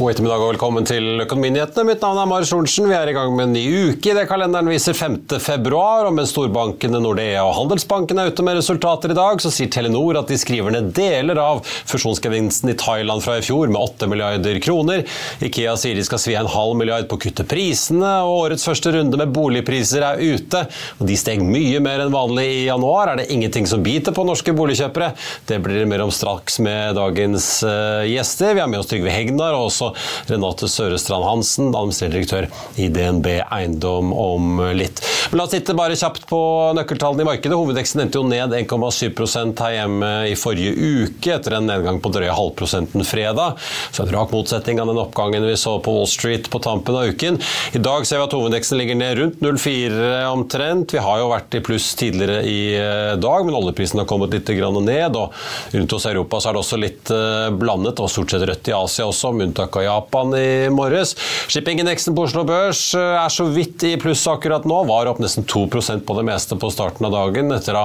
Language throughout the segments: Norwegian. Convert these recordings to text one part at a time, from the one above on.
God ettermiddag og velkommen til Økonominyhetene. Mitt navn er Marius Thorensen. Vi er i gang med en ny uke. i Det kalenderen viser 5. februar, og mens storbankene Nordea og Handelsbanken er ute med resultater i dag, så sier Telenor at de skriver ned deler av fusjonsgevinsten i Thailand fra i fjor med 8 milliarder kroner. Ikea sier de skal svi en halv milliard på å kutte prisene, og årets første runde med boligpriser er ute. Og de steg mye mer enn vanlig i januar. Er det ingenting som biter på norske boligkjøpere? Det blir det mer om straks med dagens uh, gjester. Vi har med oss Trygve Hegnar og også Renate Sørestrand Hansen, administrerende direktør i DNB Eiendom om litt. Men la oss titte bare kjapt på nøkkeltallene i markedet. Hovedveksten endte jo ned 1,7 her hjemme i forrige uke, etter en nedgang på drøye halvprosenten fredag. Så en rak motsetning av den oppgangen vi så på Wall Street på tampen av uken. I dag ser vi at hovedveksten ligger ned rundt 0,4 omtrent. Vi har jo vært i pluss tidligere i eh, dag, men oljeprisen har kommet litt ned. og Rundt hos Europa så er det også litt eh, blandet, og stort sett rødt i Asia også, med unntak av Japan i morges. Shippingindeksen på Oslo Børs eh, er så vidt i pluss akkurat nå, var opp nesten 2% på det meste på starten av dagen etter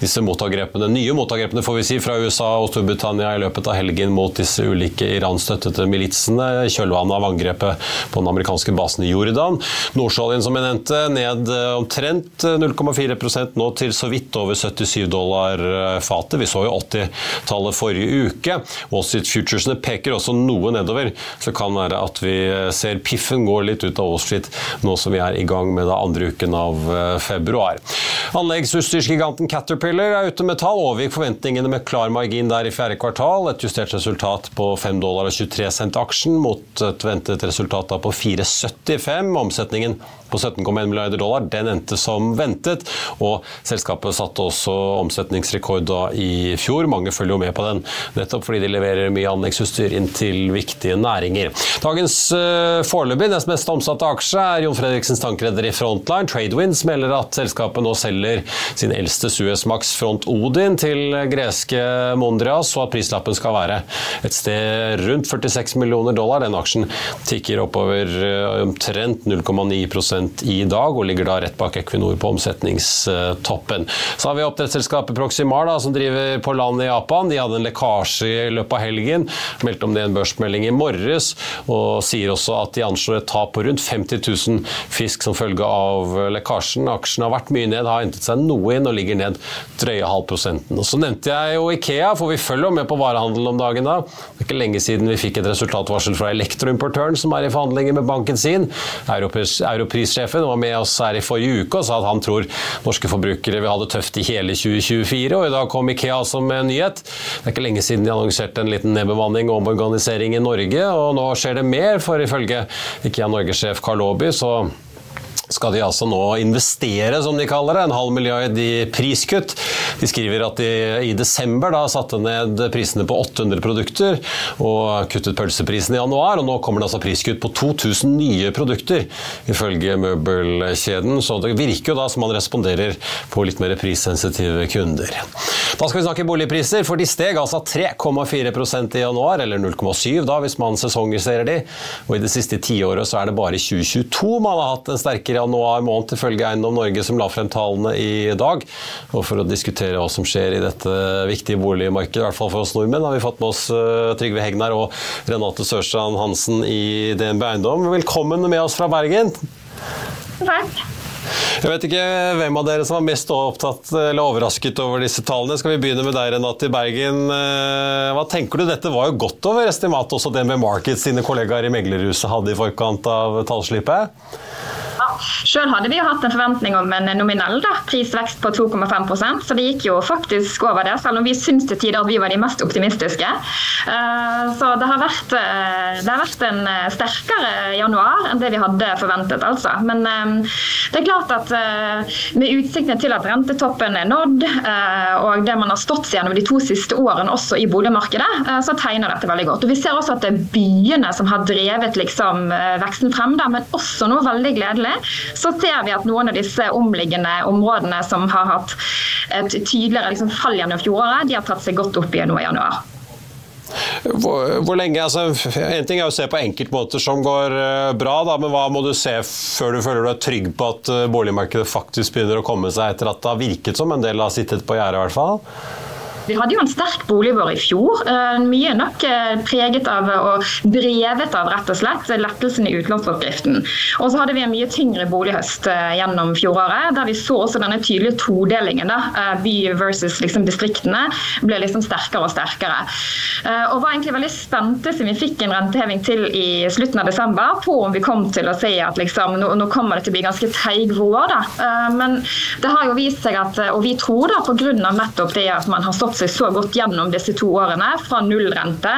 disse motangrepene, nye mottagrepene får vi si, fra USA og Storbritannia i løpet av helgen mot disse ulike Iran-støttede militsene kjølvannet av angrepet på den amerikanske basen i Jordan. Nordsjøoljen som jeg nevnte, ned eh, omtrent 0,4% nå til så vidt over 77 dollar eh, fatet. Vi så jo 80-tallet forrige uke. Wall Street Futuresene peker også noe nedover så kan være at vi ser piffen gå litt ut av Wall Street nå som vi er i gang med da andre uken av eh, februar. Anleggsutstyrsgiganten Caterpillar er ute med tall, overgikk forventningene med klar margin der i fjerde kvartal. Et justert resultat på 5 dollar og 23 cent aksjen mot et ventet resultat på 4,75. Omsetningen på 17,1 milliarder dollar. Den endte som ventet, og selskapet satte også omsetningsrekord da i fjor. Mange følger jo med på den, nettopp fordi de leverer mye anleggsutstyr inn til viktige næringer. Dagens uh, foreløpig nest mest omsatte aksje er Jon Fredriksens tankreder i Frontline. Tradewinds melder at selskapet nå selger sin eldste Suezmax Front Odin til greske Mondrias, og at prislappen skal være et sted rundt 46 millioner dollar. Den aksjen tikker oppover uh, omtrent 0,9% i dag, og ligger da rett bak Equinor på omsetningstoppen. Så har vi oppdrettsselskapet Proximar, da, som driver på land i Japan. De hadde en lekkasje i løpet av helgen. Meldte om det i en børsmelding i morges, og sier også at de anslår et tap på rundt 50 000 fisk som følge av lekkasjen. Aksjen har vært mye ned, har hentet seg noe inn og ligger ned drøye halvprosenten. Og så nevnte jeg jo Ikea, for vi følger jo med på varehandelen om dagen da. Det er ikke lenge siden vi fikk et resultatvarsel fra elektroimportøren som er i forhandlinger med banken sin. Europris, Europris var med oss her i forrige uke og sa at han tror norske forbrukere vil ha det tøft i hele 2024. og I dag kom Ikea som en nyhet. Det er ikke lenge siden de annonserte en liten nedbemanning og omorganisering i Norge, og nå skjer det mer, for ifølge Ikea Norge-sjef Karl Aaby så skal de altså nå investere, som de kaller det, en halv milliard i priskutt. De skriver at de i desember da satte ned prisene på 800 produkter og kuttet pølseprisen i januar. og Nå kommer det altså priskutt på 2000 nye produkter, ifølge møbelkjeden. Så det virker jo da som man responderer på litt mer prissensitive kunder. Da skal vi snakke boligpriser, for de steg altså 3,4% i januar, eller 0,7 da hvis man sesongjusterer de. Og i det siste tiåret så er det bare i 2022 man har hatt en sterkere januar måned, ifølge Eiendom Norge, som la frem tallene i dag. Og for å diskutere hva som skjer i dette viktige boligmarkedet, i hvert fall for oss nordmenn, har vi fått med oss eh, Trygve Hegnar og Renate Sørstrand Hansen i DNB Eiendom. Velkommen med oss fra Bergen. Takk. Jeg vet ikke hvem av dere som var mest opptatt eller overrasket over disse tallene. Skal vi begynne med deg, Renate i Bergen. Eh, hva tenker du? Dette var jo godt over estimatet også DNB Markets sine kollegaer i meglerhuset hadde i forkant av tallslippet? Sjøl hadde vi jo hatt en forventning om en nominell da, prisvekst på 2,5% så det gikk jo faktisk over det, selv om vi syns til tider at vi var de mest optimistiske. Eh, så det har vært, eh, det har vært en eh, sterkere januar enn det vi hadde forventet, altså. Men det er klart at med utsiktene til at rentetoppen er nådd, og det man har stått seg gjennom de to siste årene også i boligmarkedet, så tegner dette veldig godt. Og Vi ser også at det er byene som har drevet liksom, veksten frem, da, men også noe veldig gledelig så ser vi at noen av disse omliggende områdene som har hatt et tydeligere liksom, fall gjennom fjoråret, de har tatt seg godt opp igjen nå i januar. Hvor, hvor, lenge, altså, En ting er å se på enkeltmåter som går uh, bra, da, men hva må du se før du føler du er trygg på at uh, boligmarkedet faktisk begynner å komme seg etter at det har virket som en del har sittet på gjerdet? Vi hadde jo en sterk boligvår i fjor. Mye nok preget av og drevet av rett og slett lettelsen i utlånsforskriften. Og så hadde vi en mye tyngre bolighøst gjennom fjoråret, der vi så også denne tydelige todelingen. da, By versus liksom distriktene ble liksom sterkere og sterkere. Og var egentlig veldig spente siden vi fikk en renteheving til i slutten av desember på om vi kom til å si at liksom, nå, nå kommer det til å bli ganske treig vår. da. Men det har jo vist seg at, og vi tror da pga. nettopp det at man har stått seg så godt gjennom disse to årene, fra null rente,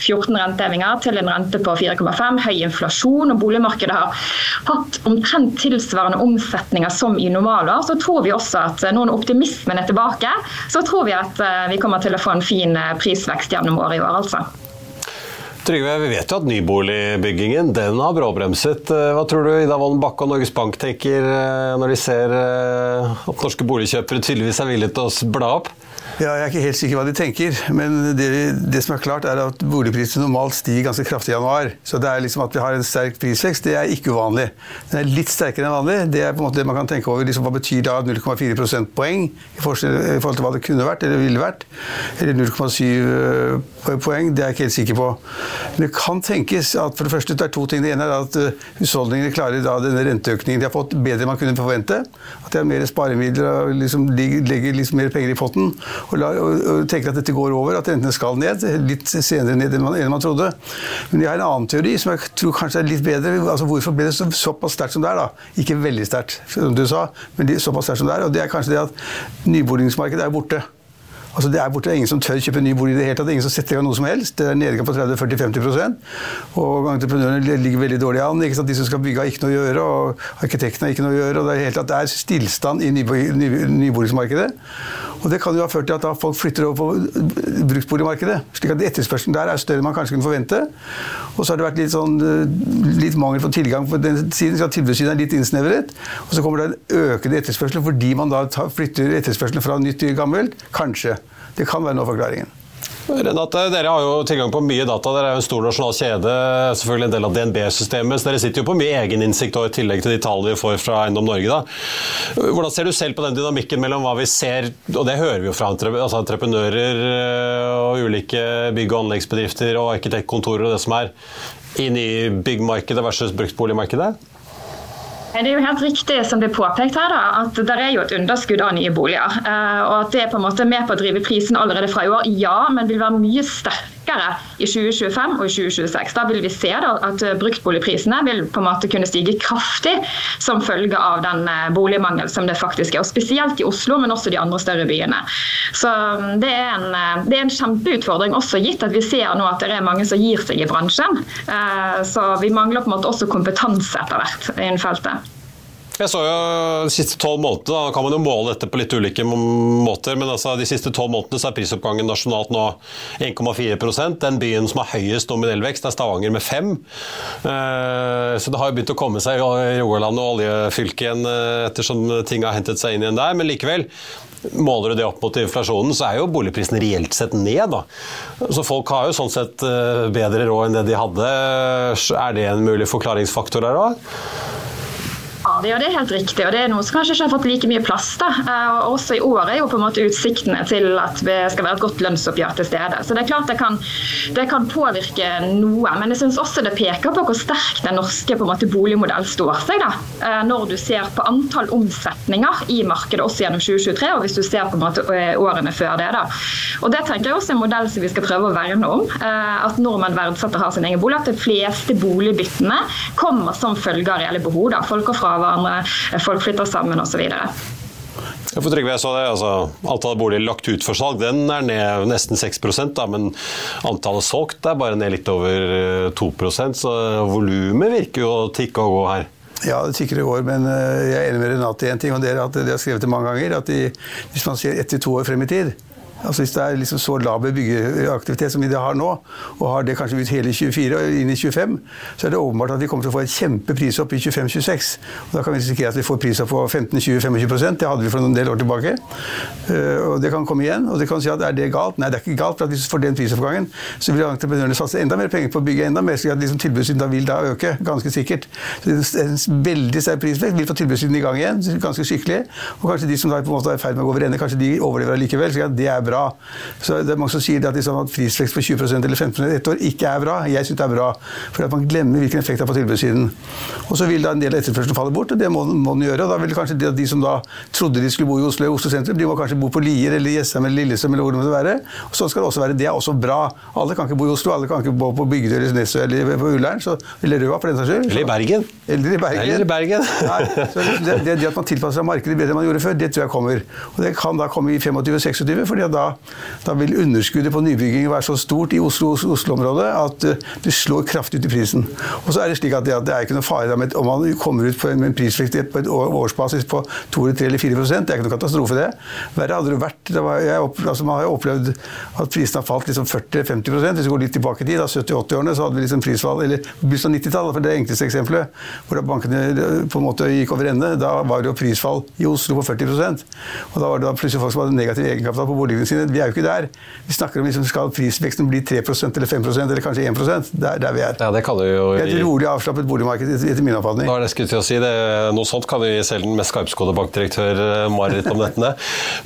14 rentehevinger, til en rente på 4,5, høy inflasjon, og boligmarkedet har hatt omtrent tilsvarende omsetninger som i normalår, så tror vi også at når optimismen er tilbake, så tror vi at eh, vi kommer til å få en fin eh, prisvekst gjennom året i år, altså. Trygve, vi vet jo at nyboligbyggingen den har bråbremset. Eh, hva tror du Ida Wolden Bakke og Norges Bank tenker når de ser at norske boligkjøpere tydeligvis er villige til å bla opp? Ja, jeg er ikke helt sikker hva de tenker, men det, det, som er klart er at boligprisene normalt stiger ganske kraftig i januar. Så det er liksom at vi har en sterk prisvekst, det er ikke uvanlig. Den er litt sterkere enn vanlig. Det er på en måte det man kan tenke over. Liksom, hva betyr da 0,4 prosentpoeng i forhold til hva det kunne vært eller ville vært? Eller 0,7 eh, poeng, det er jeg ikke helt sikker på. Men det kan tenkes at for det første det er to ting. Det ene er at eh, husholdningene klarer da denne renteøkningen de har fått bedre enn man kunne forvente. At de har mer sparemidler og liksom legger liksom mer penger i potten og, la, og, og, tenker at dette går over, at rentene skal ned. Litt senere ned enn man, enn man, trodde. Men jeg har en annen teori som jeg tror kanskje er litt bedre. altså Hvorfor ble det så, såpass sterkt som det er? da? Ikke veldig sterkt, som du sa, men såpass sterkt som det er. Og det er kanskje det at nybolingsmarkedet er borte. Altså Det er borte ingen som tør kjøpe ny bolig i det hele tatt. Ingen som setter i gang noe som helst. Det er nedgang på 30-40-50% Og entreprenørene ligger veldig dårlig an. De som skal bygge, har ikke noe å gjøre, og arkitektene har ikke noe å gjøre. og Det er, helt tatt, det er stillstand i nyboligmarkedet. Og det kan jo ha ført til at folk flytter over på bruksboligmarkedet. slik at etterspørselen der er større enn man kanskje kunne forvente. Og så har det vært litt, sånn, litt mangel på tilgang på den siden, så tilbudssiden er litt innsnevret. Og så kommer det en økende etterspørsel fordi man da flytter etterspørselen fra nytt til gammelt. Kanskje. Det kan være noe av forklaringen. Renate, dere har jo tilgang på mye data. Dere er jo en stor nasjonal kjede, selvfølgelig en del av DNB-systemet. Så dere sitter jo på mye egeninnsikt i tillegg til de tallene vi får fra Eiendom Norge. Da. Hvordan ser du selv på den dynamikken mellom hva vi ser, og det hører vi jo fra altså entreprenører eh, og ulike bygg- og anleggsbedrifter og arkitektkontorer og det som er, inn i byggmarkedet versus bruktboligmarkedet? Det er jo helt riktig som det er påpekt her da, at det er jo et underskudd av nye boliger. Eh, og at det er på en måte med på å drive prisen allerede fra i år, ja, men vil være mye sterkere i 2025 og i 2026. Da vil vi se at bruktboligprisene vil på en måte kunne stige kraftig som følge av den eh, boligmangel som det faktisk er. og Spesielt i Oslo, men også de andre større byene. Så mm, det er en, eh, det er en kjempeutfordring, også gitt at vi ser nå at det er mange som gir seg i bransjen. Så vi mangler på en måte også kompetanse etter hvert innen feltet. Jeg så jo de siste tolv månedene, da kan man jo måle dette på litt ulike måter, men altså de siste tolv månedene så er prisoppgangen nasjonalt nå 1,4% Den byen som har høyest nominell vekst, er Stavanger med 5 eh, Så det har jo begynt å komme seg i Rogaland og oljefylket igjen eh, ettersom ting har hentet seg inn igjen der, men likevel. Måler du det opp mot inflasjonen, så er jo boligprisen reelt sett ned. Da. Så folk har jo sånn sett eh, bedre råd enn det de hadde. Er det en mulig forklaringsfaktor her òg? Ja, det er helt riktig. og Det er noe som kanskje ikke har fått like mye plass. da. Eh, og også i år er jo på en måte utsiktene til at det skal være et godt lønnsoppgjør til stede. Så det er klart det kan, det kan påvirke noe. Men jeg syns også det peker på hvor sterk den norske på en måte boligmodellen står seg. da. Eh, når du ser på antall omsetninger i markedet også gjennom 2023, og hvis du ser på en måte eh, årene før det. da. Og Det tenker jeg også er en modell som vi skal prøve å verne om. At nordmenn verdsetter har sin egen bolig. At de fleste boligbyttene kommer som følge av reelle behov. da. Folk går fra hverandre, folk flytter sammen osv. Ja, for Trygve, jeg så det, altså, Antallet boliger lagt ut for salg den er ned nesten 6 da, men antallet solgt er bare ned litt over 2 eh, så volumet virker jo å tikke og gå her. Ja, det tikker og går, men eh, jeg er enig med Renate i en ting, og det er at de har skrevet det mange ganger, at de, hvis man ser ett til to år frem i tid, Altså Hvis det er liksom så laber byggeaktivitet som vi har nå, og har det kanskje ut hele 24 og inn i 25, så er det åpenbart at vi kommer til å få et kjempeprisopp i 25-26. Da kan vi risikere at vi får prisopp på 15-20-25 Det hadde vi for en del år tilbake. Uh, og Det kan komme igjen. Og det kan si at er det galt? Nei, det er ikke galt. for at Hvis vi får den prisoppgangen, så vil entreprenørene satse enda mer penger på å bygge enda mer, slik at liksom tilbudssiden da vil da øke. Ganske sikkert. Så En veldig sterk prisvekst vil få tilbudssiden i gang igjen, ganske skikkelig. Og kanskje de som da på en måte er i ferd med å gå over ende, kanskje de overlever allikevel. at det er bra. Så det er mange som sier at, liksom, at prisvekst på 20% eller 15% et år ikke er bra. Jeg syns det er bra, for at man glemmer hvilken effekt det har på tilbudssiden. Og så vil da en del av etterspørselen falle bort, og det må, må den gjøre. og da vil kanskje de, de, som da trodde de skulle bo i Oslo, i Oslo sentrum, de må kanskje bo på Lier eller Jessheim eller Lillestrøm eller hvor det måtte være. Og sånn skal det også være. Det er også bra. Alle kan ikke bo i Oslo, alle kan ikke bo på Bygdøy eller Nesøy eller på Ullern, eller Røa for den saks skyld. Eller i Bergen. Eller i Bergen. Eller i Bergen. Nei, det, det, det, at man tilpasser seg markedet bedre enn man gjorde før, det tror jeg kommer. Og det kan da komme i 25-26, for da, da, vil underskuddet på nybygging være så stort i Oslo-området Oslo at uh, det slår kraftig ut i prisen. Og så er det slik at det, det er ikke noe fare med om man kommer ut på en, en prisvekst på et årsbasis på 2 3 eller 4% Det er ikke noe katastrofe, det. Verre hadde det vært. Det var, jeg, altså, man har jo opplevd at prisene har falt liksom 40-50 Hvis vi går litt tilbake i tid, da 70-80-årene, så hadde vi liksom prisfall Eller begynnelsen av 90-tallet, for det enkleste eksempelet, hvor bankene på en måte gikk over ende. Da var det jo prisfall i Oslo på 40% Og da var det da plutselig folk som hadde negativ egenkapital på boligene sine. Vi er jo ikke der. Vi snakker om liksom, skal prisveksten bli 3% eller 5% eller kanskje 1 Det er der vi er. Ja, det kaller du jo... Er et rolig avslappet boligmarked, etter min oppfatning. Da er det skulle til å si det. Noe sånt kan vi selv den mest skarpskodde bankdirektør eh, mareritt om nettene.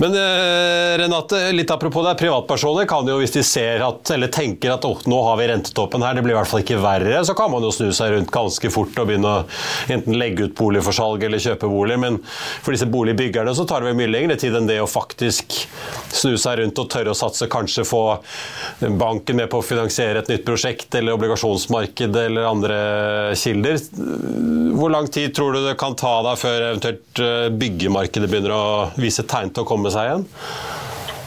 Men eh, Renate, litt apropos det. Privatpersoner kan jo, hvis de ser at, eller tenker at oh, nå har vi rentetoppen her, det blir i hvert fall ikke verre, så kan man jo snu seg rundt ganske fort og begynne å enten legge ut bolig for salg eller kjøpe bolig. Men for disse boligbyggerne så tar det vel mye lengre tid enn det å faktisk snu seg rundt og tørre å satse, kanskje få banken med på å finansiere et nytt prosjekt eller obligasjonsmarked eller andre kilder. Hvor lang tid tror du det kan ta deg før eventuelt eh, byggemarkedet begynner å vise tegn til å komme seg igjen?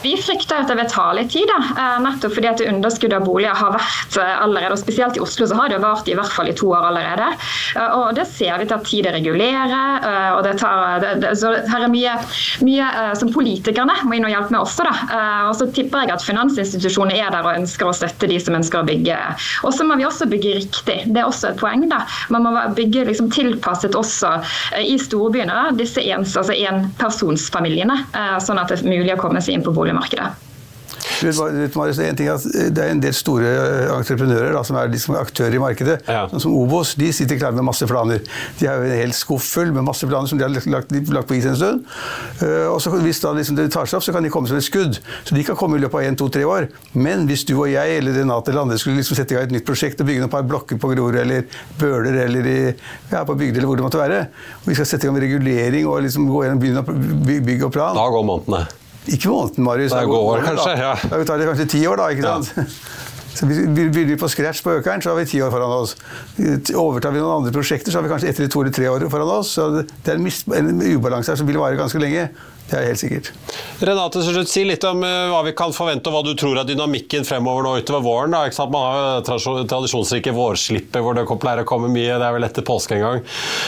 Vi frykter at det vil ta litt tid, da. Eh, nettopp fordi at underskuddet av boliger har vært eh, allerede, og spesielt i Oslo så har det vart i hvert fall i to år allerede. Eh, og Det ser vi tar tid å regulere. og det tar, så her er mye, mye som politikerne må inn og hjelpe med også. da. Og så tipper jeg at finansinstitusjonene er der og ønsker å støtte de som ønsker å bygge. Og så må vi også bygge riktig. Det er også et poeng. da. Man må bygge liksom tilpasset også i storbyene, da, disse ens, altså enpersonsfamiliene, sånn at det er mulig å komme seg inn på bolig boligmarkedet. Det er en del store eh, entreprenører da, som er liksom aktører i markedet. Ja. Sånn som Obos de sitter klare med masse planer. De har en hel skuff full med masse planer som de har lagt, lagt på is en stund. Eh, og så Hvis da liksom det tar seg opp, så kan de komme som et skudd. Så de kan komme i løpet av 1-2-3 år. Men hvis du og jeg eller Renate eller andre skulle liksom sette i gang et nytt prosjekt og bygge noen par blokker på Grorud eller Bøler eller i, ja, på Bygdøy eller hvor det måtte være, og vi skal sette i gang med regulering og liksom gå gjennom bygg og plan Da går månedene. Ikke måneden, Marius. Det går år, kanskje. ja. Det tar det kanskje ti år, da. ikke sant? Ja. Så Begynner vi på scratch på Økeren, så har vi ti år foran oss. Overtar vi noen andre prosjekter, så har vi kanskje ett eller to eller tre år foran oss. Så det er en, ubalanse her som vil vare ganske lenge. Det er helt sikkert. Renate, si litt om uh, hva vi kan forvente, og hva du tror er dynamikken fremover nå utover våren. Da, Man har jo tradisjonsrike vårslippet hvor det pleier å komme mye. Det er vel etter påske en gang.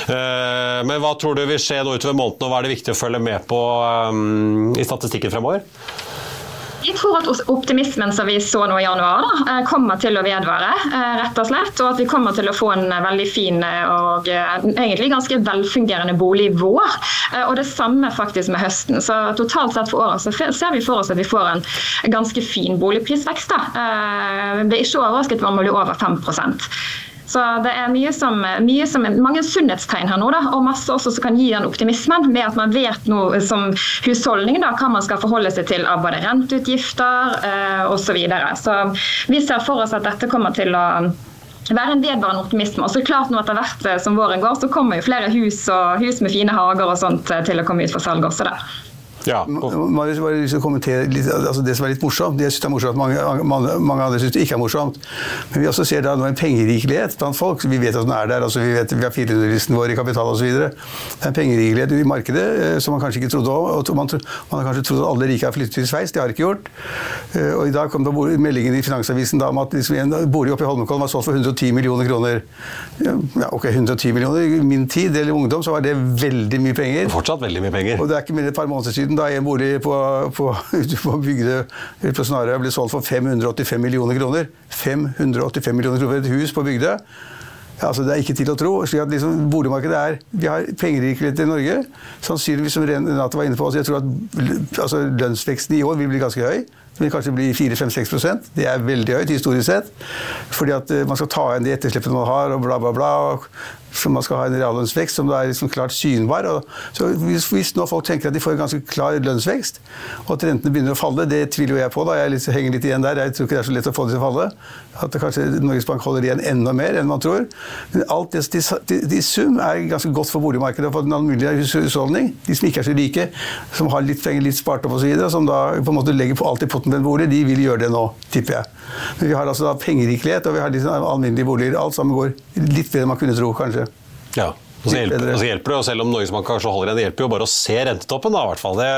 Uh, men hva tror du vil skje nå utover måneden, og hva er det viktig å følge med på um, i statistikken fremover? Jeg tror at optimismen som vi så nå i januar, da, eh, kommer til å vedvare. Eh, rett Og slett, og at vi kommer til å få en eh, veldig fin og egentlig ganske velfungerende bolig i vår. Og det samme faktisk med høsten. Så totalt sett for året så ser vi for oss at vi får en ganske fin boligprisvekst. Da. Blir ikke overrasket om det blir over 5 så det er mye som, mye som, mange sunnhetstegn her nå, da, og masse også som kan gi den optimismen med at man vet nå som husholdning da, hva man skal forholde seg til av både renteutgifter eh, osv. Så, videre. så vi ser for oss at dette kommer til å være en vedvarende optimisme. Og så klart nå etter hvert eh, som våren går, så kommer jo flere hus og hus med fine hager og sånt eh, til å komme ut for salg også. der. Ja. Marius, bare å kommentere litt, altså det som er litt morsomt. Det jeg syns er morsomt, mange, mange, mange andre syns det ikke er morsomt. Men vi også ser da nå en pengerikelighet blant folk. Vi vet at den er der. altså Vi vet vi har 400-listen vår i kapital osv. Det er en pengerikelighet i markedet eh, som man kanskje ikke trodde om. Man, man, har kanskje trodd at alle rike har flyttet til Sveits. Det har de ikke gjort. Eh, og i dag kom det meldingen i Finansavisen da, om at liksom en bolig oppe i Holmenkollen var solgt for 110 millioner kroner. Ja, ok, 110 millioner. I min tid eller ungdom så var det veldig mye penger. Fortsatt veldig mye penger. Og det er ikke mer enn et par måneder siden da en bolig på, på, på Bygdøy på Snarøya ble solgt for 585 millioner kroner. 585 millioner kroner for et hus på Bygdøy. Altså, det er ikke til å tro. slik at liksom, Boligmarkedet er Vi har pengerikelighet i Norge. Sannsynligvis, som Renate var inne på, altså, jeg tror at altså, lønnsveksten i år vil bli ganske høy. Vil kanskje bli 4-5-6% Det er veldig høyt historisk sett. Fordi at eh, man skal ta igjen de etterslippene man har, og bla, bla, bla. Så man skal ha en reallønnsvekst som er liksom klart synbar. Så hvis, hvis, nå folk tenker at de får en ganske klar lønnsvekst, og at rentene begynner å falle, det tviler jo jeg på. da, Jeg litt, henger litt igjen der. Jeg tror ikke det er så lett å få det til å falle. At kanskje Norges Bank holder igjen enda mer enn man tror. Men alt det i sum er ganske godt for boligmarkedet og for den alminnelige husholdning. De som ikke er så rike, som har litt penger litt spart opp osv., som da på en måte legger på alt i potten med boliger, bolig, de vil gjøre det nå, tipper jeg. Men vi har altså pengerikelighet, og vi har liksom alminnelige boliger. Alt sammen går litt bedre enn man kunne tro, kanskje. Ja. Og så hjelper, og så hjelper det, og selv om Norges Bank kanskje holder igjen, det hjelper jo bare å se rentetoppen. da, i hvert fall. Det,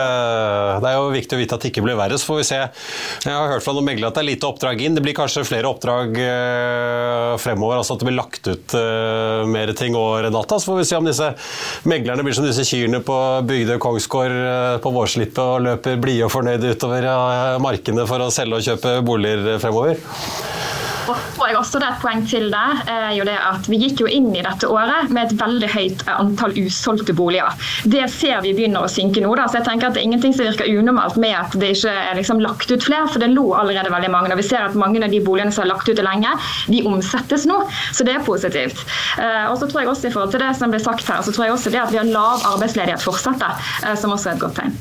det, er jo viktig å vite at det ikke blir verre. Så får vi se. Jeg har hørt fra noen meglere at det er lite oppdrag inn. Det blir kanskje flere oppdrag øh, fremover. altså At det blir lagt ut øh, mer ting over Renata. Så får vi se om disse meglerne blir som disse kyrne på Bygdøy Kongsgård øh, på vårslippet og løper blide og fornøyde utover markene for å selge og kjøpe boliger fremover. Og tror jeg også det et poeng til det, er jo det at vi gikk jo inn i dette året med et veldig høyt antall usolgte boliger. Det ser vi begynner å synke nå. da, så jeg tenker at Det er ingenting som virker unormalt med at det ikke er liksom lagt ut flere, for det lå allerede veldig mange. Og vi ser at mange av de boligene som er lagt ut lenge, de omsettes nå. Så det er positivt. Eh, og så tror jeg også i forhold til det som ble sagt her, så tror jeg også det at vi har lav arbeidsledighet fortsetter, eh, som også er et godt tegn.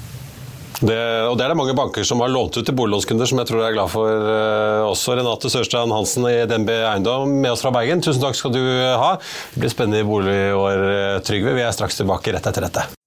Det, og det er det mange banker som har lånt ut til boliglånskunder, som jeg tror er glad for uh, også. Renate Sørstrand Hansen i DNB Eiendom med oss fra Bergen, tusen takk skal du ha. Det blir spennende boligår, eh, Trygve. Vi er straks tilbake rett etter dette.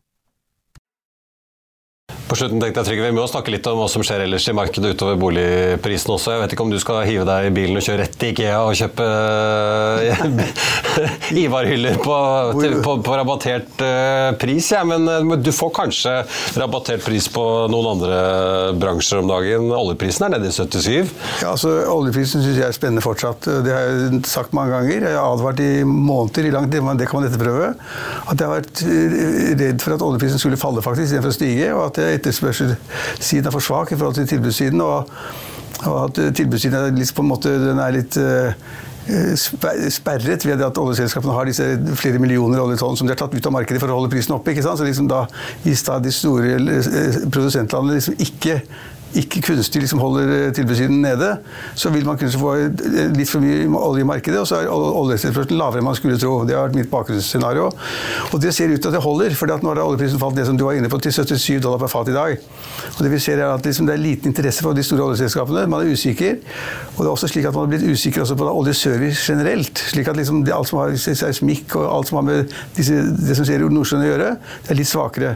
På slutten tenkte jeg Trygve, Vi må snakke litt om hva som skjer ellers i markedet utover boligprisen også. Jeg vet ikke om du skal hive deg i bilen og kjøre rett til Ikea og kjøpe uh, Ivar-hyller på, på, på, rabattert uh, pris, ja. men uh, du får kanskje rabattert pris på noen andre bransjer om dagen. Oljeprisen er nede i 77. Ja, altså Oljeprisen syns jeg er spennende fortsatt. Det har jeg sagt mange ganger. Jeg har advart i måneder, i lang tid, det kan man etterprøve, at jeg har vært redd for at oljeprisen skulle falle faktisk istedenfor å stige. og at jeg etterspørselssiden er for svak i forhold til tilbudssiden. Og, og at tilbudssiden er litt, på en måte, er litt uh, sperret ved at oljeselskapene har disse flere millioner oljetonn som de har tatt ut av markedet for å holde prisen oppe. ikke sant? Så liksom da, Hvis da de store eh, produsentlandene liksom ikke ikke kunstig liksom holder eh, tilbudssiden nede, så vil man kunne få litt for mye olje i markedet, og så er oljeetterspørselen lavere enn man skulle tro. Det har vært mitt bakgrunnsscenario. Og det ser ut til at det holder, for nå har oljeprisen falt ned som du var inne på, til 77 dollar per fat i dag. Og det vi ser er at liksom, det er liten interesse for de store oljeselskapene. Man er usikker. Og det er også slik at man har blitt usikker på oljeservice generelt. slik at liksom, det, alt som har seismikk og alt som har med disse, det som skjer i Nordsjøen å gjøre, det er litt svakere.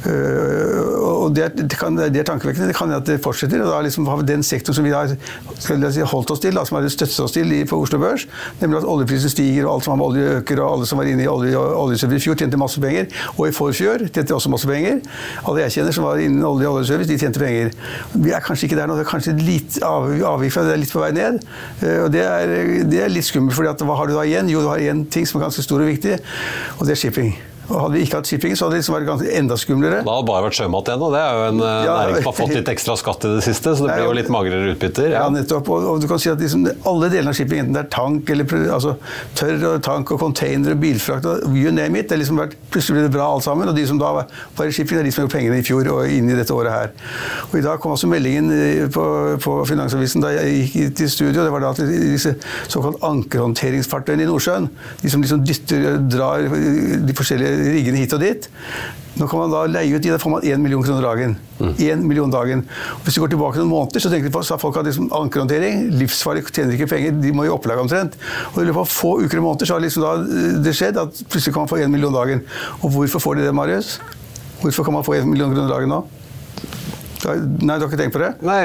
Uh, og det det, er tankevekkende. Det kan at det fortsetter. og da liksom Den sektoren som vi har si, holdt oss til, da, som har støttet oss til på Oslo Børs, nemlig at oljeprisen stiger og alt som har med olje øker, og alle som var inne i olje, oljeservice i fjor, tjente masse penger. Og i forfjor tjente også masse penger. Alle jeg kjenner som var innen olje og oljeservice, de tjente penger. Vi er kanskje ikke der nå. Det er kanskje litt avvik fra det, er litt på vei ned. Eh, og det er, det er litt skummelt, for hva har du da igjen? Jo, du har igjen ting som er ganske stor og viktig, og det er shipping. Og Hadde vi ikke hatt shipping, så hadde det liksom vært ganske enda skumlere. Da hadde bare vært sjømat igjen, og det er jo en eh, ja, næring som har fått litt ekstra skatt i det siste, så det blir jo litt magrere utbytter. Ja, ja nettopp. Og, og, du kan si at liksom, alle delene av shipping, enten det er tank eller altså, tørr og tank og container og bilfrakt og you name it, det liksom vært, plutselig ble det bra alt sammen. Og de som da var i shipping, det er de som gjorde pengene i fjor og inn i dette året her. Og i dag kom også meldingen eh, på, på Finansavisen da jeg gikk til studio, det var da at disse såkalt ankerhåndteringsfartøyene i Nordsjøen, de som liksom dytter, drar de forskjellige riggene hit og dit, nå kan man da leie ut da får man 1 million kroner dagen. Mm. million dagen. Og hvis du går tilbake noen måneder, så tenker de på, så folk hatt liksom ankerhåndtering. Livsfarlig, tjener ikke penger, de må i opplag omtrent. Og i løpet av få uker og måneder så har liksom da eh, det skjedd at plutselig kan man få 1 million dagen. Og hvorfor får de det, Marius? Hvorfor kan man få 1 million kroner dagen nå? Nei, du har ikke tenkt på det? Nei,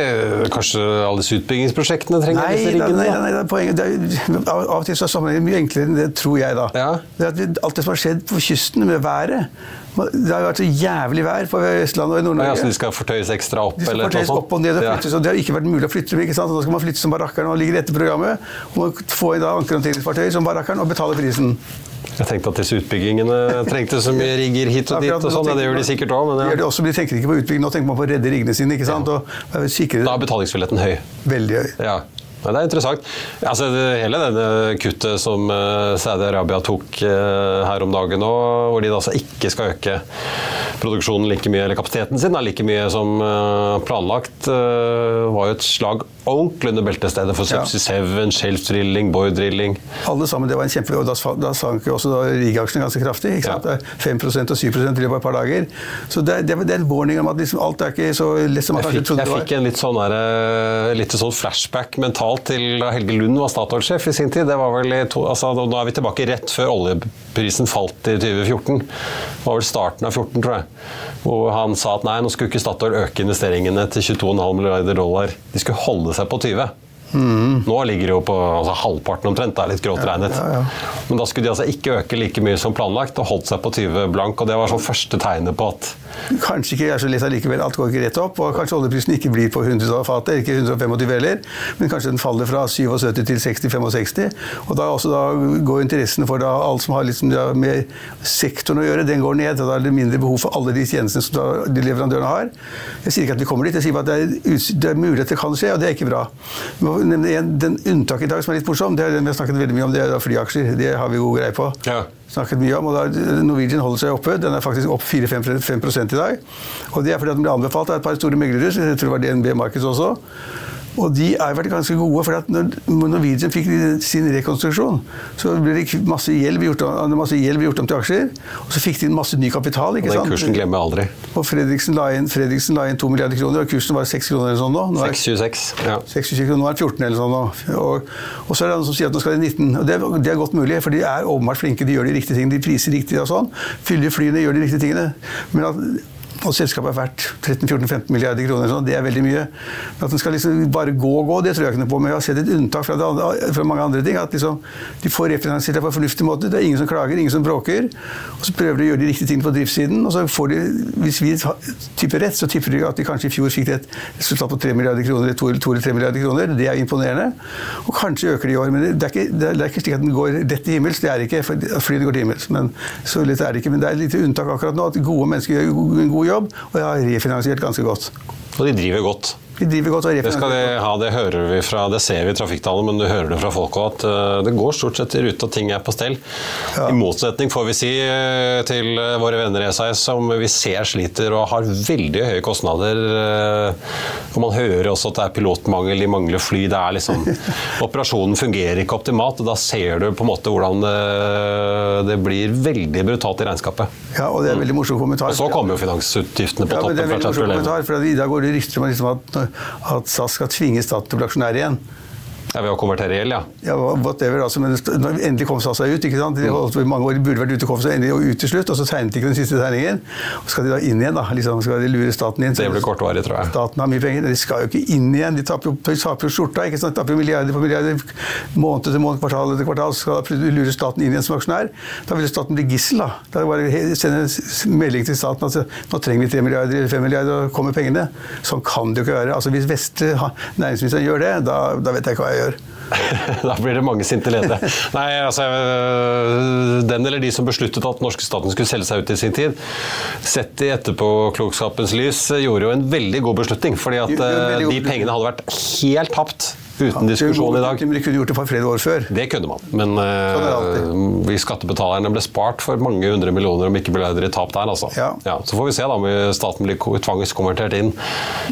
Kanskje alle disse utbyggingsprosjektene trenger nei, disse riggene? Nei, nei, nei, poenget, er, av, av og til så er sammenhengen mye enklere enn det, tror jeg. da. Ja. Det at alt det som har skjedd på kysten med været Det har vært så jævlig vær på Østlandet og i Nord-Norge. Ja, så de skal fortøyes ekstra opp? De skal fortøyes opp og ned og flyttes, ja. og Det har ikke vært mulig å flytte dem. ikke sant? Og da skal man flytte som barakkeren og ligger etter programmet. Og man få inn da ankerhåndteringsfartøy som barakkeren og betale prisen. Jeg tenkte at disse utbyggingene trengte så mye rigger hit og dit. og sånn, Det gjør de sikkert òg. Ja. Gjør De, også, de tenker ikke på utbygging, nå tenker man på å redde riggene sine. ikke sant? Og, da er betalingsbilletten høy. Veldig høy. Ja. Men det er interessant. Altså, hele denne kuttet som uh, Saudi-Arabia tok uh, her om dagen nå, hvor de altså ikke skal øke produksjonen like mye, eller kapasiteten sin er like mye som uh, planlagt, var jo et slag ordentlig under beltestedet for Subsea ja. 7, Shelf Drilling, Boy Drilling. Alle sammen, det var en kjempe... Og da, da sank jo også rigg-aksjene ganske kraftig. ikke sant? Ja. 5% og 7 i løpet av et par dager. Så det, det, det er en warning om at liksom alt er ikke så lett som man kanskje trodde det var. Jeg fikk en litt sånn, der, litt sånn flashback mentalt til da Helge Lund var Statoil-sjef i sin tid. Det var vel i to, altså, Nå er vi tilbake rett før oljeprisen falt i 2014. Det var vel starten av 2014, tror jeg. Hvor han sa at nei, nå skulle ikke Statoil øke investeringene til 22,5 milliarder dollar. De skulle holde seg på 20. Mm. Nå ligger det jo på altså, halvparten omtrent, det er litt grovt regnet. Ja, ja. Men da skulle de altså ikke øke like mye som planlagt og holdt seg på 20 blank. og Det var sånn første tegnet på at Kanskje ikke er så lett allikevel, alt går ikke rett opp. Og kanskje oljeprisen ikke blir på 100 dollar fatet, ikke 125 heller, men kanskje den faller fra 77 til 60-65. Og da, også, da går interessen for da, alt som har liksom, ja, med sektoren å gjøre, den går ned. og Da er det mindre behov for alle de tjenestene som da, de leverandørene har. Jeg sier ikke at vi kommer dit, jeg sier bare at det er, det er mulig at det kan skje, og det er ikke bra. Den unntaket i dag som er litt morsom, det er den vi har snakket veldig mye om, det er flyaksjer. Det har vi god greie på. Ja. Snakket mye om, og da, Norwegian holder seg oppe. Den er faktisk opp 4-5 i dag. Og det er fordi at den ble anbefalt av et par store meglere, jeg tror det var DNB Markets også. Og de har vært ganske gode, for at når Norwegian fikk sin rekonstruksjon, så ble det masse gjeld gjort, masse gjeld gjort om til aksjer, og så fikk de inn masse ny kapital. ikke sant? Den kursen glemmer jeg aldri. Og Fredriksen la inn, Fredriksen la inn 2 milliarder kroner, og kursen var 6 kroner eller sånn nå. 6,26. Ja. 6,26 kroner, nå er den 14 eller sånn nå. Og, og, så er det noen som sier at nå skal de 19. Og det, det er godt mulig, for de er åpenbart flinke, de gjør de riktige tingene, de priser riktig og sånn. Fyller flyene, gjør de riktige tingene. Men at og selskapet er verdt 13-14-15 milliarder kroner, sånn, det er veldig mye. Men At den skal liksom bare gå og gå, det tror jeg ikke noe på. Men jeg har sett et unntak fra, andre, fra mange andre ting. At liksom, de får refinansiert det på en fornuftig måte. Det er ingen som klager, ingen som bråker. Og så prøver de å gjøre de riktige tingene på driftssiden. Og så får de, hvis vi tipper rett, så tipper de at de kanskje i fjor fikk et resultat på 3 milliarder kroner, 2 eller 3 milliarder kroner. Det er imponerende. Og kanskje øker de i år. Men det er ikke, det er ikke slik at den går rett til himmels. Det er ikke fordi det går til himmels. Men så lett er det ikke. Men det er et lite unntak akkurat nå, at gode mennesker gjør en god jobb jobb, og jeg har refinansiert ganske godt. Og de driver godt? De driver godt og Det skal de ha, det hører vi fra, det ser vi i trafikktallene, men du hører det fra folk òg, at eh, det går stort sett i rute og ting er på stell. Ja. I motsetning, får vi si, eh, til eh, våre venner i SAS, som vi ser sliter og har veldig høye kostnader. Og man hører også at det er pilotmangel, de mangler fly. det er liksom, Operasjonen fungerer ikke optimalt, og da ser du på en måte hvordan det, det blir veldig brutalt i regnskapet. Ja, og det er en veldig morsom kommentar. Og så kommer jo finansutgiftene på ja, toppen. det er en veldig morsom kommentar, for I dag går det rykter om at, at SAS skal tvinge staten til å bli aksjonær igjen. Ja, Ved å konvertere gjeld, ja. Ja, whatever, altså, men når de endelig kom seg ut ikke sant? De holdt på i mange år, de burde vært ute, kom seg endelig ut til slutt, og så tegnet de ikke den siste tegningen. Og skal de da inn igjen, da? Liksom, skal de lure staten inn? Det blir kortvarig, tror jeg. Staten har mye penger. De skal jo ikke inn igjen. De taper jo, de taper jo skjorta. ikke sant? De taper milliarder på milliarder. Måned etter måned, kvartal etter kvartal. Så Skal de lure staten inn igjen som aksjonær? Da vil staten bli gissel, da. Da er det bare å sende en melding til staten at nå trenger vi 3 milliarder eller 5 milliarder, og kommer pengene. Sånn kan det jo ikke være. Altså, hvis Vestre næringsministeren gjør det, da, da vet jeg ikke hva jeg gjør. da blir det mange sinte ledere. Nei, altså Den eller de som besluttet at norske staten skulle selge seg ut i sin tid, sett i etterpåklokskapens lys, gjorde jo en veldig god beslutning. fordi at de pengene hadde vært helt tapt uten diskusjon i dag. De kunne gjort det for flere år før. Det kunne man, men uh, vi skattebetalerne ble spart for mange hundre millioner, om ikke milliarder i tap der. altså. Ja. Ja, så får vi se da om staten blir tvangskonvertert inn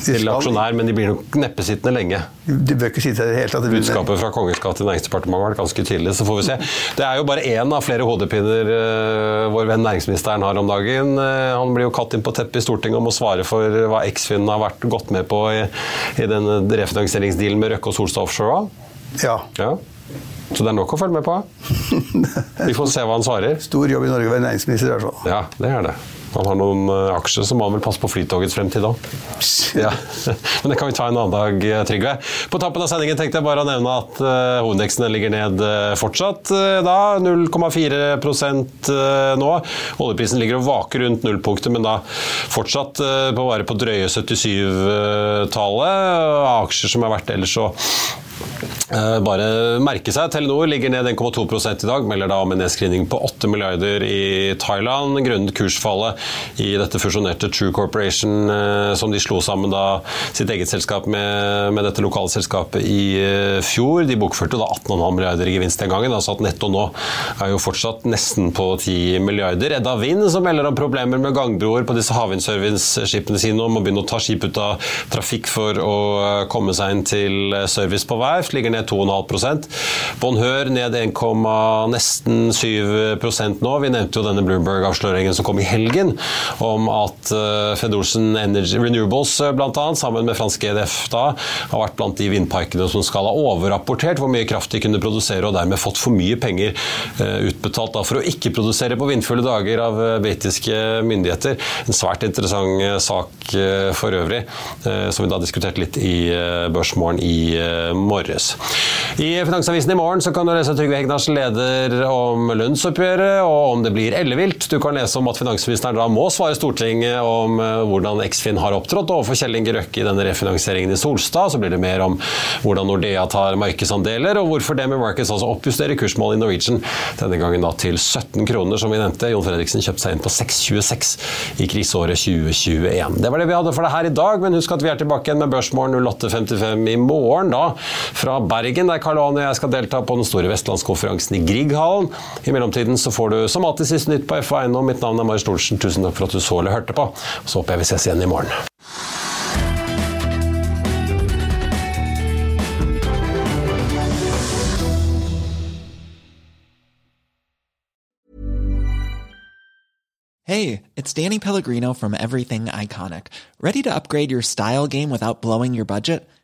til aksjonær, men de blir nok neppe sittende lenge. De bør ikke sitte at det. Budskapet fra Kongens gate til Næringsdepartementet var ganske tydelig, så får vi se. Det er jo bare én av flere hodepiner uh, vår venn næringsministeren har om dagen. Uh, han blir jo katt inn på teppet i Stortinget om å svare for hva Eksfin har vært gått med på i, i den refinansieringsdealen med Røkke og Solstad offshore? Ja. ja. Så det er nok å følge med på? Vi får se hva han svarer. Stor jobb i Norge å være næringsminister, i hvert fall. Ja, det er det. Han har noen aksjer, så må han vel passe på Flytogets fremtid òg. Ja. Men det kan vi ta en annen dag, Trygve. På tappen av sendingen tenkte jeg bare å nevne at uh, hovedindeksen ligger ned fortsatt. Da 0,4% nå. Oljeprisen ligger og vaker rundt nullpunktet, men da fortsatt på å være på drøye 77-tallet. Aksjer som er verdt ellers så Eh, bare merke seg, Telenor ligger ned 1,2% i dag, melder da om en nedskrivning på 8 milliarder i Thailand grunnet kursfallet i dette fusjonerte True Corporation eh, som de slo sammen da sitt eget selskap med, med dette lokale selskapet i eh, fjor. De bokførte da 18,5 milliarder i gevinst den gangen, altså at netto nå er jo fortsatt nesten på 10 milliarder. Edda Wind som melder om problemer med gangbroer på disse havvindservice-skipene sine og må begynne å ta skip ut av trafikk for å komme seg inn til service på verft, ligger ned 2,5 Bonheur ned 1, nesten 7% nå. Vi nevnte jo denne Bloomberg-avsløringen som kom i helgen, om at Fedorsen Fred Olsen Energy Renewables bl.a., blant annet, sammen med franske EDF da, har vært blant de vindparkene som skal ha overrapportert hvor mye kraft de kunne produsere, og dermed fått for mye penger uh, utbetalt da, for å ikke produsere på vindfulle dager av britiske myndigheter. En svært interessant sak for øvrig, som vi da diskuterte litt i Børsmorgen i morges. I Finansavisen i morgen kan du lese Trygve Hegnars leder om lønnsoppgjøret og om det blir ellevilt. Du kan lese om at finansministeren da må svare Stortinget om eh, hvordan Eksfin har opptrådt overfor Kjell Inge Røkke i denne refinansieringen i Solstad. Så blir det mer om hvordan Nordea tar markedsandeler, og hvorfor det med Markets altså oppjusterer kursmålet i Norwegian. Denne gangen da til 17 kroner, som vi nevnte. Jon Fredriksen kjøpte seg inn på 6,26 i kriseåret 2021. Det var det vi hadde for deg her i dag, men husk at vi er tilbake igjen med Børsmorgen 08.55 i morgen, da fra Bergen, der Karl Johan og jeg skal delta på den store vestlandskonferansen i Grieghallen. I mellomtiden så får du som alltid siste nytt på FA Eiendom. Mitt navn er Marius Thorensen. Tusen takk for at du så eller hørte på. Så håper jeg vi ses igjen i morgen. Hey, it's Danny Pellegrino from Everything Iconic. Ready to upgrade your style game without blowing your budget?